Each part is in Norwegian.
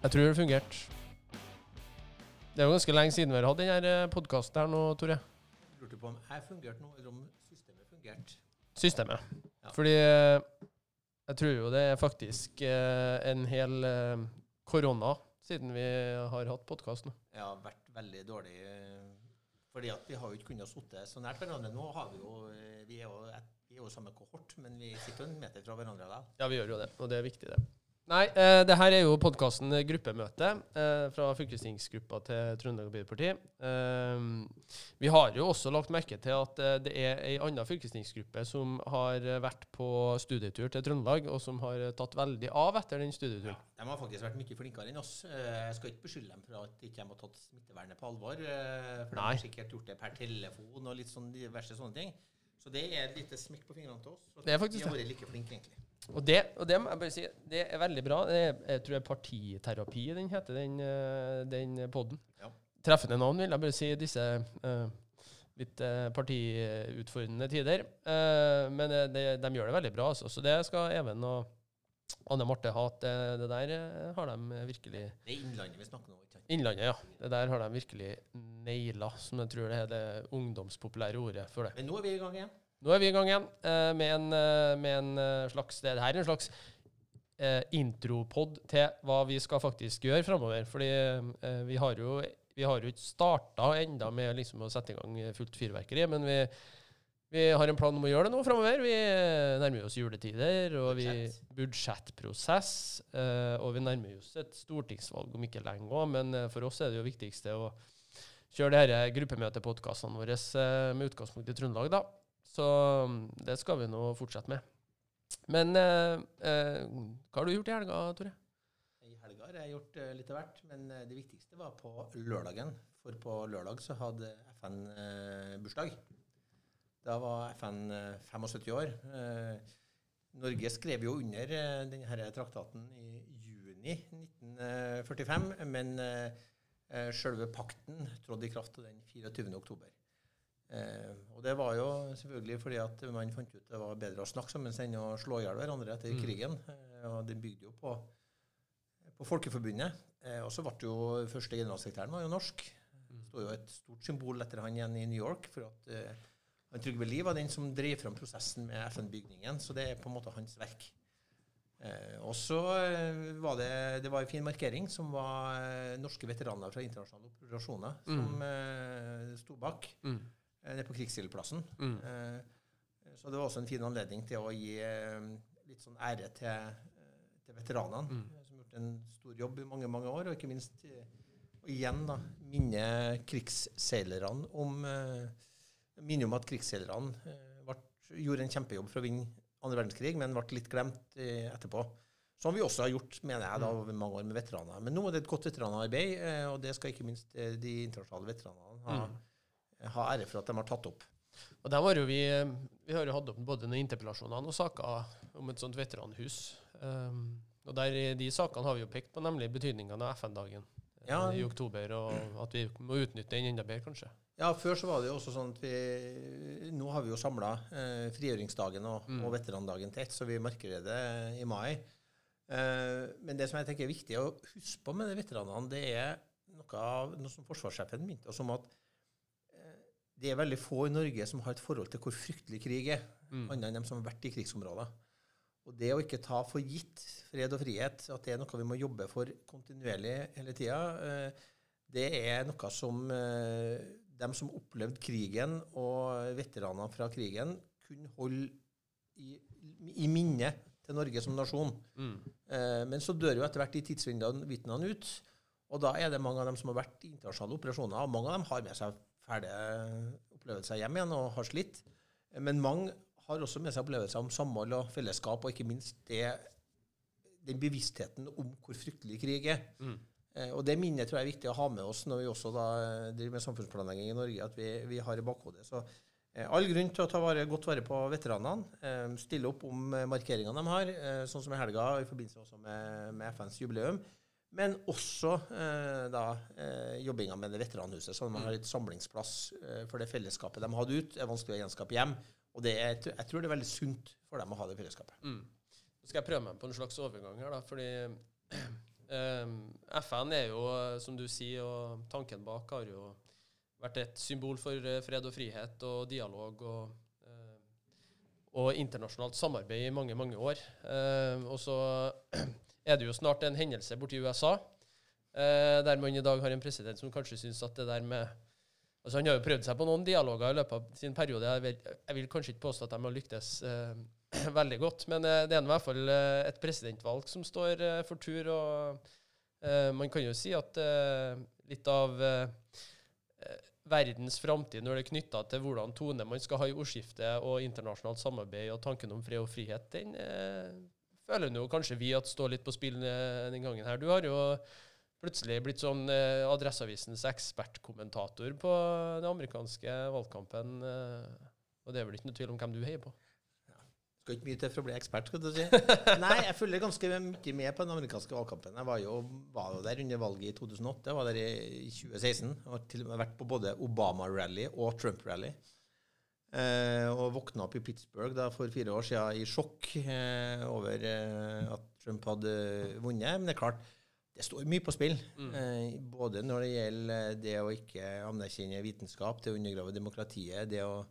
Jeg tror det fungerte. Det er jo ganske lenge siden vi har hatt denne podkasten her nå, Tore. Lurte på om jeg fungerte nå, eller om systemet fungerte. Systemet. Ja. Fordi eh, jeg tror jo det er faktisk eh, en hel eh, korona siden vi har hatt podkast nå. Ja, vært veldig dårlig eh, fordi at vi har jo ikke kunnet sitte så nært hverandre. Nå har vi jo eh, Vi er jo, vi er jo samme kohort, men vi sitter jo en meter fra hverandre da. Ja, vi gjør jo det, og det er viktig, det. Nei, eh, det her er jo podkasten Gruppemøte eh, fra fylkestingsgruppa til Trøndelag Arbeiderparti. Eh, vi har jo også lagt merke til at eh, det er ei anna fylkestingsgruppe som har vært på studietur til Trøndelag, og som har tatt veldig av etter den studieturen. De har faktisk vært mye flinkere enn oss. Eh, Jeg skal ikke beskylde dem for at de ikke har tatt smittevernet på alvor. eh, For de Nei. har sikkert gjort det per telefon og litt sånn diverse sånne ting. Så det er et lite smekk på fingrene til oss. Det er faktisk de har vært like flinke, egentlig. Og det, og det må jeg bare si, det er veldig bra. Det er, jeg tror det er partiterapi den heter, den, eh, den podden. Ja. Treffende navn, vil jeg bare si, disse uh, litt eh, partiutfordrende tider. Men det, de gjør det veldig bra, altså. Så det skal Even og Anne Marte Hat, At det, der eh, har de virkelig Det er Innlandet vi snakker om. ikke? Innlandet, ja. Det der har de virkelig naila, som jeg tror det er det ungdomspopulære ordet for det. Men nå er vi i gang igjen. Nå er vi i gang igjen eh, med, en, eh, med en eh, slags Det her er en slags eh, intropod til hva vi skal faktisk gjøre framover. Fordi eh, vi har jo vi har jo ikke starta enda med liksom å sette i gang fullt fyrverkeri, men vi, vi har en plan om å gjøre det nå framover. Vi nærmer oss juletider, og vi budsjettprosess. eh, og vi nærmer oss et stortingsvalg om ikke lenge òg, men eh, for oss er det jo viktigste å kjøre disse gruppemøtepodkastene våre eh, med utgangspunkt i Trøndelag, da. Så mm, det skal vi nå fortsette med. Men eh, eh, hva har du gjort i helga, Tore? I helga har jeg gjort litt av hvert, men det viktigste var på lørdagen. For på lørdag så hadde FN bursdag. Da var FN eh, 75 år. Eh, Norge skrev jo under eh, denne traktaten i juni 1945, men eh, eh, selve pakten trådte i kraft den 24. oktober. Eh, og det var jo selvfølgelig fordi at man fant ut det var bedre å snakke sammen enn å slå i hjel hverandre etter Mm. krigen. Eh, og det bygde jo på, på Folkeforbundet. Eh, og så ble jo første generalsekretæren var jo norsk. Det står jo et stort symbol etter han igjen i New York. for at eh, han Trygve Lie var den som drev fram prosessen med FN-bygningen. Så det er på en måte hans verk. Eh, og så eh, var det, det var en fin markering som var eh, norske veteraner fra internasjonale operasjoner som eh, sto bak Mm. eh, nede på Krigsskildeplassen. Mm. Eh, så det var også en fin anledning til å gi litt sånn ære til, til veteranene, Mm. som har gjort en stor jobb i mange mange år. Og ikke minst og igjen da, minne krigsseilerne om eh, minne om at krigsseilerne eh, gjorde en kjempejobb for å vinne andre verdenskrig, men ble litt glemt eh, etterpå. Som vi også har gjort, mener jeg, da, Mm. over mange år med veteraner. Men nå er det et godt veteranarbeid, eh, og det skal ikke minst de internasjonale veteranene ha, Mm. ha ære for at de har tatt opp. Og der var jo vi, vi har jo hatt opp både noen interpellasjoner og saker om et sånt veteranhus. Um, og der i de sakene har vi jo pekt på nemlig betydningen av FN-dagen Ja. i oktober, og at vi må utnytte den enda bedre, kanskje. Ja, før så var det jo også sånn at vi Nå har vi jo samla eh, frigjøringsdagen og, Mm. og veterandagen til ett, så vi markerer det i mai. Eh, men det som jeg tenker er viktig å huske på med de veteranene, det er noe, av, noe som forsvarssjefen minte oss om at eh, det er veldig få i Norge som har et forhold til hvor fryktelig krig er, Mm. annet enn dem som har vært i krigsområder. Og det å ikke ta for gitt fred og frihet, at det er noe vi må jobbe for kontinuerlig hele tida, det er noe som eh, dem som opplevde krigen, og veteranene fra krigen, kunne holde i, i minne til Norge som nasjon. Mm. Eh, men så dør jo etter hvert de tidsvitnene ut. Og da er det mange av dem som har vært i internasjonale operasjoner, og mange av dem har med seg fæle opplevelser hjem igjen og har slitt. Eh, Men mange har også med seg opplevelser om samhold og fellesskap, og ikke minst det, den bevisstheten om hvor fryktelig krig er. Mm. Eh, og det minnet tror jeg er viktig å ha med oss når vi også da eh, driver med samfunnsplanlegging i Norge, at vi, vi har i bakhodet. Så eh, all grunn til å ta vare, godt vare på veteranene. Eh, stille opp om eh, markeringene de har, eh, sånn som i helga i forbindelse også med, med FNs jubileum. Men også eh, da eh, jobbinga med det veteranhuset, at man har et samlingsplass for det fellesskapet de hadde ut. Det er vanskelig å gjenskape hjem. Og det er, jeg tror det er veldig sunt for dem å ha det fellesskapet. Mm. Nå skal jeg prøve meg på en slags overgang her, da, fordi eh, FN er jo, som du sier, og tanken bak har jo vært et symbol for eh, fred og frihet og dialog og, eh, og internasjonalt samarbeid i mange, mange år. Eh, og så er det jo snart en hendelse borti USA uh, der man i dag har en president som kanskje syns at det der med Altså Han har jo prøvd seg på noen dialoger i løpet av sin periode. Jeg vil, jeg vil kanskje ikke påstå at de har lyktes veldig godt, men det er i hvert fall et presidentvalg som står for tur. og Man kan jo si at litt av verdens framtid når det er knytta til hvordan tone man skal ha i ordskiftet og internasjonalt samarbeid og tanken om fred og frihet, den eh, føler jo kanskje vi at står litt på spill eh, den gangen her. Du har jo plutselig blitt sånn eh, Adresseavisens ekspertkommentator på den amerikanske valgkampen. Eh, og det er vel ikke noe tvil om hvem du heier på? Skal ikke mye til for å bli ekspert, skal du si. Nei, jeg følger ganske mye med på den amerikanske valgkampen. Jeg var jo, var jo der under valget i 2008. Jeg var der i 2016. Jeg har til og med vært på både Obama-rally og Trump-rally. Eh, og våkna opp i Pittsburgh da, for fire år siden i sjokk eh, over eh, at Trump hadde vunnet. Men det er klart, det står mye på spill. Mm. Eh, både når det gjelder det å ikke anerkjenne vitenskap, det å undergrave demokratiet, det å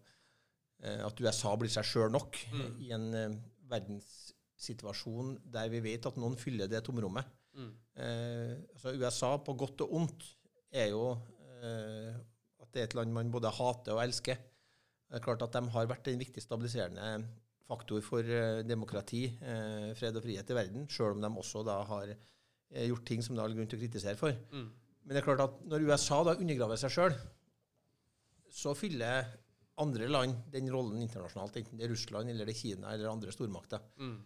Eh, at USA blir seg sjøl nok mm. i en eh, verdenssituasjon der vi vet at noen fyller det tomrommet. Mm. Uh, altså USA, på godt og ondt, er jo at det er et land man både hater og elsker. Det er klart at De har vært en viktig stabiliserende faktor for demokrati, fred og frihet i verden, sjøl om de også da har gjort ting som det er all grunn til å kritisere for. Mm. Men det er klart at når USA da undergraver seg sjøl, så fyller andre land den rollen internasjonalt, enten det er Russland eller det er Kina eller andre stormakter. Mm.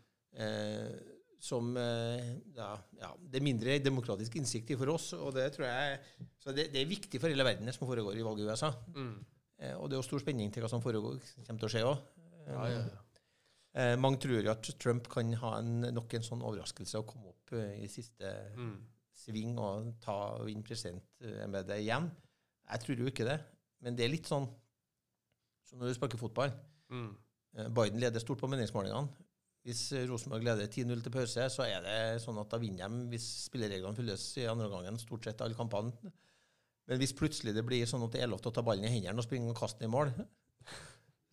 Eh, som eh, ja, ja, Det er mindre demokratisk innsikt i for oss. og det tror jeg, så det, det er viktig for hele verden, det som foregår i valget i USA. Mm. Eh, og det er jo stor spenning til hva som foregår, kommer til å skje òg. Ja, ja, eh, mange tror at Trump kan ha en, nok en sånn overraskelse og komme opp eh, i siste mm. sving og ta og vinne presidentembetet igjen. Jeg tror jo ikke det. Men det er litt sånn som når du sparker fotball. Mm. Eh, Biden leder stort på meningsmålingene. Hvis Rosenborg leder 10-0 til pause, så er det sånn at da vinner de hvis spillereglene fylles i andre gangen, stort sett alle kampene. Men hvis plutselig det blir sånn at det er lov til å ta ballen i hendene og springe og kaste den i mål,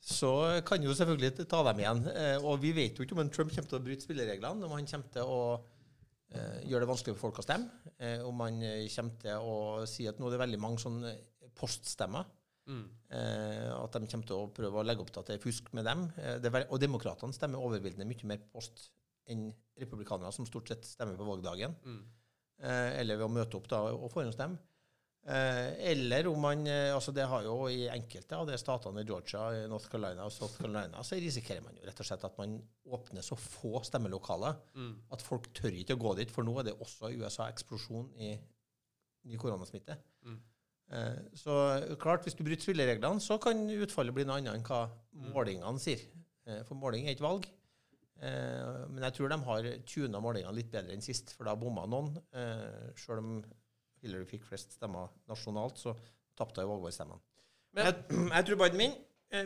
så kan jo selvfølgelig ta dem igjen. Eh, og vi vet jo ikke om Trump kommer til å bryte spillereglene, om han kommer til å uh, gjøre det vanskelig for folk å stemme, uh, om han kommer til å si at nå er det veldig mange sånne poststemmer Mm. Eh, at de kommer til å prøve å legge opp til at det er fusk med dem. Eh, og demokratene stemmer overveldende mye mer post enn republikanere, som stort sett stemmer på valgdagen. Mm. Eh, eller ved å møte opp da og forhåndsstemme. Eh, eller om man eh, altså Det har jo i enkelte av de statene i Georgia, North Carolina og South Carolina, så risikerer man jo rett og slett at man åpner så få stemmelokaler mm. at folk tør ikke å gå dit. For nå er det også i USA eksplosjon i i koronasmitte. Mm. Eh, så klart, hvis du bryter spillereglene, så kan utfallet bli noe annet enn hva mm. målingene sier. For måling er ikke valg. Eh, men jeg tror de har tuna målingene litt bedre enn sist, for da bomma noen. Selv om Hillary fikk flest stemmer nasjonalt, så tapte hun valgvalgstemmen. Jeg, jeg tror Biden min,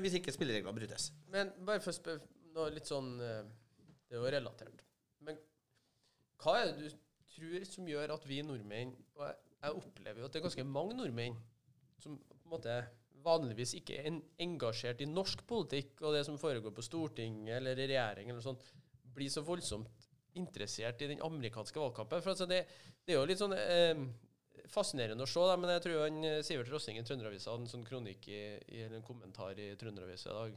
hvis ikke spillereglene brytes. Men bare for å spørre noe litt sånn Det er jo relatert. Men hva er det du tror som gjør at vi nordmenn og jeg opplever jo at det er ganske mange nordmenn som på en måte vanligvis ikke er engasjert i norsk politikk og det som foregår på Stortinget eller i regjering eller sånt, blir så voldsomt interessert i den amerikanske valgkampen. For altså det, det, er jo litt sånn eh, fascinerende å se, da, men jeg tror han, eh, Sivert Rossing i Trønderavisa hadde en sånn kronikk i, i, eller en kommentar i Trønderavisa i dag.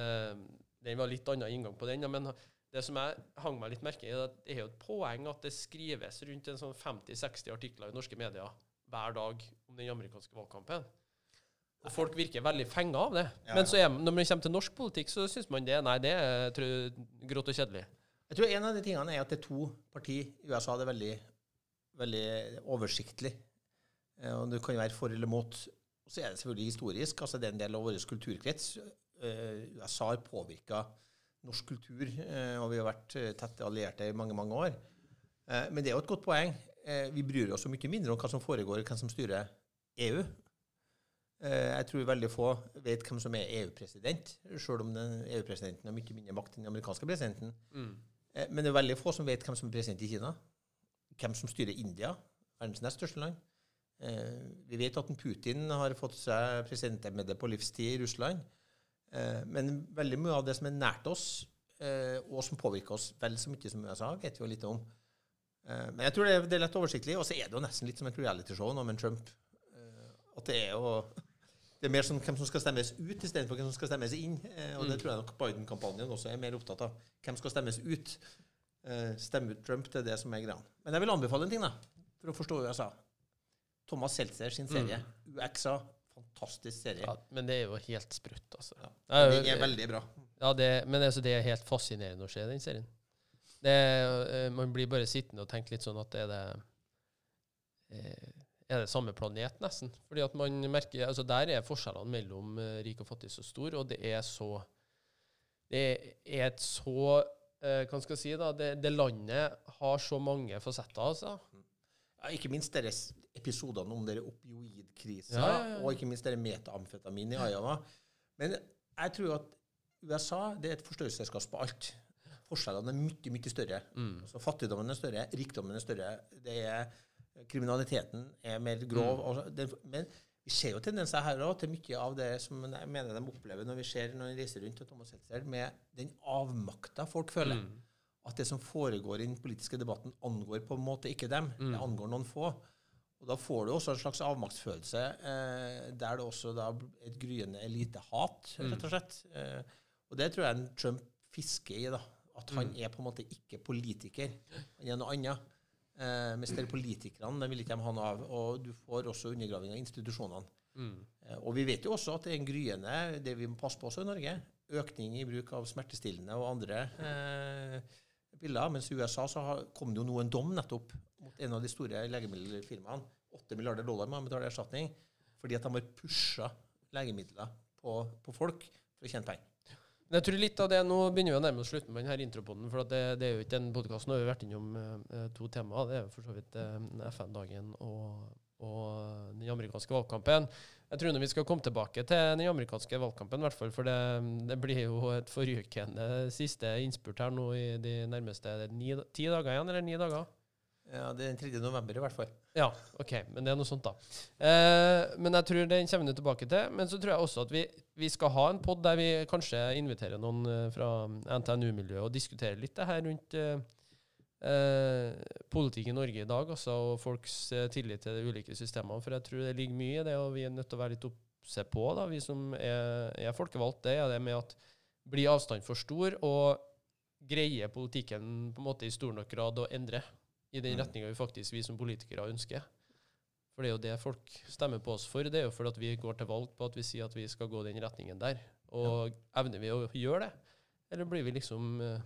Eh, den var litt annen inngang på den, ja, men det som jeg hang meg litt merke i, er at det er jo et poeng at det skrives rundt en sånn 50-60 artikler i norske medier hver dag om den amerikanske valgkampen. Og folk virker veldig fenga av det. Ja, ja. Men er, når man kommer til norsk politikk, så syns man det nei, det er grått og kjedelig. Jeg tror en av de tingene er at det er to partier i USA. Det er veldig, veldig oversiktlig. Eh, og Du kan være for eller mot. Og så er det selvfølgelig historisk. altså Det er en del av vår kulturkrets. Eh, USA har påvirka norsk kultur, eh, og vi har vært tette allierte i mange mange år. Eh, men det er jo et godt poeng. Vi bryr oss så mye mindre om hva som foregår, hvem som styrer EU. Jeg tror veldig få vet hvem som er EU-president, selv om EU-presidenten har mye mindre makt enn den amerikanske presidenten. Mm. Men det er veldig få som vet hvem som er president i Kina. Hvem som styrer India, verdens nest største land. Eh, vi vet at Putin har fått seg presidentembetet på livstid i Russland. Eh, men veldig mye av det som er nært oss, eh, og som påvirker oss vel så mye som USA, vet vi jo litt om. Eh, men jeg tror det er, lett oversiktlig. Og så er det jo nesten litt som et realityshow nå med Trump. Eh, at det er jo det er mer sånn hvem som skal stemmes ut, istedenfor hvem som skal stemmes inn. Og det Mm. tror jeg nok Biden-kampanjen også er mer opptatt av. Hvem skal stemmes ut? Eh, stemme ut Trump, det er det som er greia. Men jeg vil anbefale en ting, da, for å forstå USA. Thomas Seltzer sin serie. UXA. Fantastisk serie. Ja, men det er jo helt sprøtt, altså. Ja. Det er er veldig bra. Ja, det, men altså, det er helt fascinerende å se den serien. Det, eh, man blir bare sittende og tenke litt sånn at er det eh, Er det samme planet, nesten? Fordi at man merker altså Der er forskjellene mellom rik og fattig så stor, og det er så Det er et så eh, Hva skal jeg si, da? Det, det landet har så mange fasetter, altså. Ja, ikke minst deres episodene om dere opioidkrisa, Ja, ja, og ikke minst dere metamfetamin i Iowa. Men jeg tror at USA det er et forstørrelsesglass på alt. Forskjellene er mye, mye større. Mm. Altså, fattigdommen er større, rikdommen er større. Det er, kriminaliteten er mer grov. Mm. Altså, det, men vi ser jo tendenser her òg til mye av det som jeg mener de opplever når vi ser når vi reiser rundt og Thomas Seltzer, med den avmakta folk føler. Mm. At det som foregår i den politiske debatten, angår på en måte ikke dem. Mm. Det angår noen få. Og Da får du også en slags avmaktsfølelse, eh, der det også da et gryende elitehat, Mm. rett og slett. Eh, og det tror jeg en Trump fisker i. da, At han Mm. er på en måte ikke politiker. Han er noe annet. Eh, mens er politikerne de vil ikke de ha noe av. Og du får også undergraving av institusjonene. Mm. Eh, Og vi vet jo også at det er en gryende, det vi må passe på også i Norge, økning i bruk av smertestillende og andre eh, piller. Mens i USA så har, kom det jo nå en dom nettopp mot en av de store legemiddelfirmaene. 8 milliarder dollar må de betale erstatning fordi at de har pusha legemidler på, på folk for å tjene penger. Men jeg tror litt av det, Nå begynner vi å nærme oss slutten med denne intropoden. For det, det er jo ikke en podkast. Nå har vi vært innom eh, to temaer. Det er jo for så vidt eh, FN-dagen og, og den amerikanske valgkampen. Jeg tror vi skal komme tilbake til den amerikanske valgkampen, hvert fall, for det, det blir jo et forrykende siste innspurt her nå i de nærmeste ni, ti dager igjen, eller ni dager? Ja, Det er den 3. november i hvert fall. Ja, OK. Men det er noe sånt, da. Eh, men jeg tror den kommer vi tilbake til. Men så tror jeg også at vi, vi skal ha en pod der vi kanskje inviterer noen eh, fra NTNU-miljøet og diskuterer litt det her rundt eh, eh, politikk i Norge i dag, altså, og folks eh, tillit til de ulike systemene. For jeg tror det ligger mye i det, og vi er nødt til å være litt oppse på, da, vi som er, er folkevalgt, det er det med at blir avstanden for stor, og greier politikken på en måte i stor nok grad å endre i den Mm. retninga vi faktisk vi som politikere ønsker. For det er jo det folk stemmer på oss for. Det er jo fordi at vi går til valg på at vi sier at vi skal gå den retningen der. Og evner vi å gjøre det? Eller blir vi liksom eh,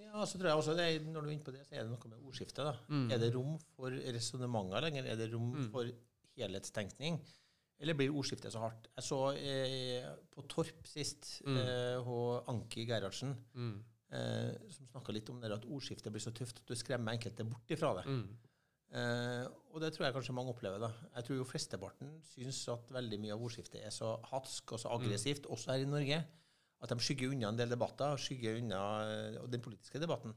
Ja, så tror jeg også det, Når du er inne på det, så er det noe med ordskiftet. da. Mm. Er det rom for resonnementer lenger? Er det rom Mm. for helhetstenkning? Eller blir ordskiftet så hardt? Jeg så eh, på Torp sist Mm. eh, Anki Gerhardsen, mm, eh, som snakka litt om det at ordskiftet blir så tøft at du skremmer enkelte bort ifra det. mm, Eh, og det tror jeg kanskje mange opplever. da. Jeg tror jo flesteparten syns at veldig mye av ordskiftet er så hatsk og så aggressivt, også her i Norge, at de skygger unna en del debatter, skygger unna eh, den politiske debatten.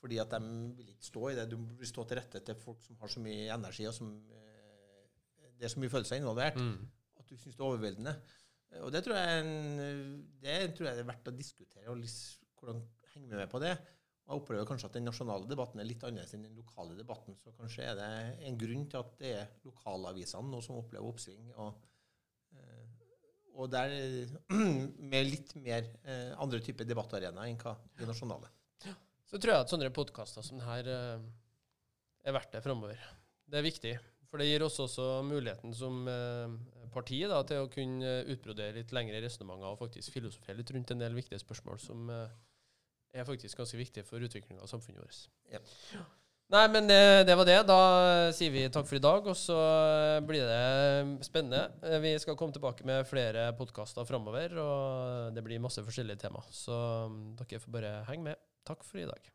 Fordi at de vil ikke stå i det. Du vil stå til rette til folk som har så mye energi, og som eh, det er så mye følelser involvert, mm. at du syns det er overveldende. Eh, Og det tror jeg, er det tror jeg er verdt å diskutere, og liksom, hvordan henger med på det. Og jeg opplever kanskje at den nasjonale debatten er litt annerledes enn den lokale debatten. Så kanskje er det en grunn til at det er lokalavisene nå som opplever oppsving. Og, eh, og der med litt mer eh, andre typer debattarenaer enn hva de nasjonale. Så tror jeg at sånne podkaster som her eh, er verdt det framover. Det er viktig. For det gir oss også muligheten som parti da, til å kunne utbrodere litt lengre resonnementer og faktisk filosofere litt rundt en del viktige spørsmål som er faktisk ganske viktig for utviklinga av samfunnet vårt. Ja. Nei, men det, det var det. Da sier vi takk for i dag, og så blir det spennende. Eh, Vi skal komme tilbake med flere podkaster framover, og det blir masse forskjellige tema. Så mm, dere får bare henge med. Takk for i dag.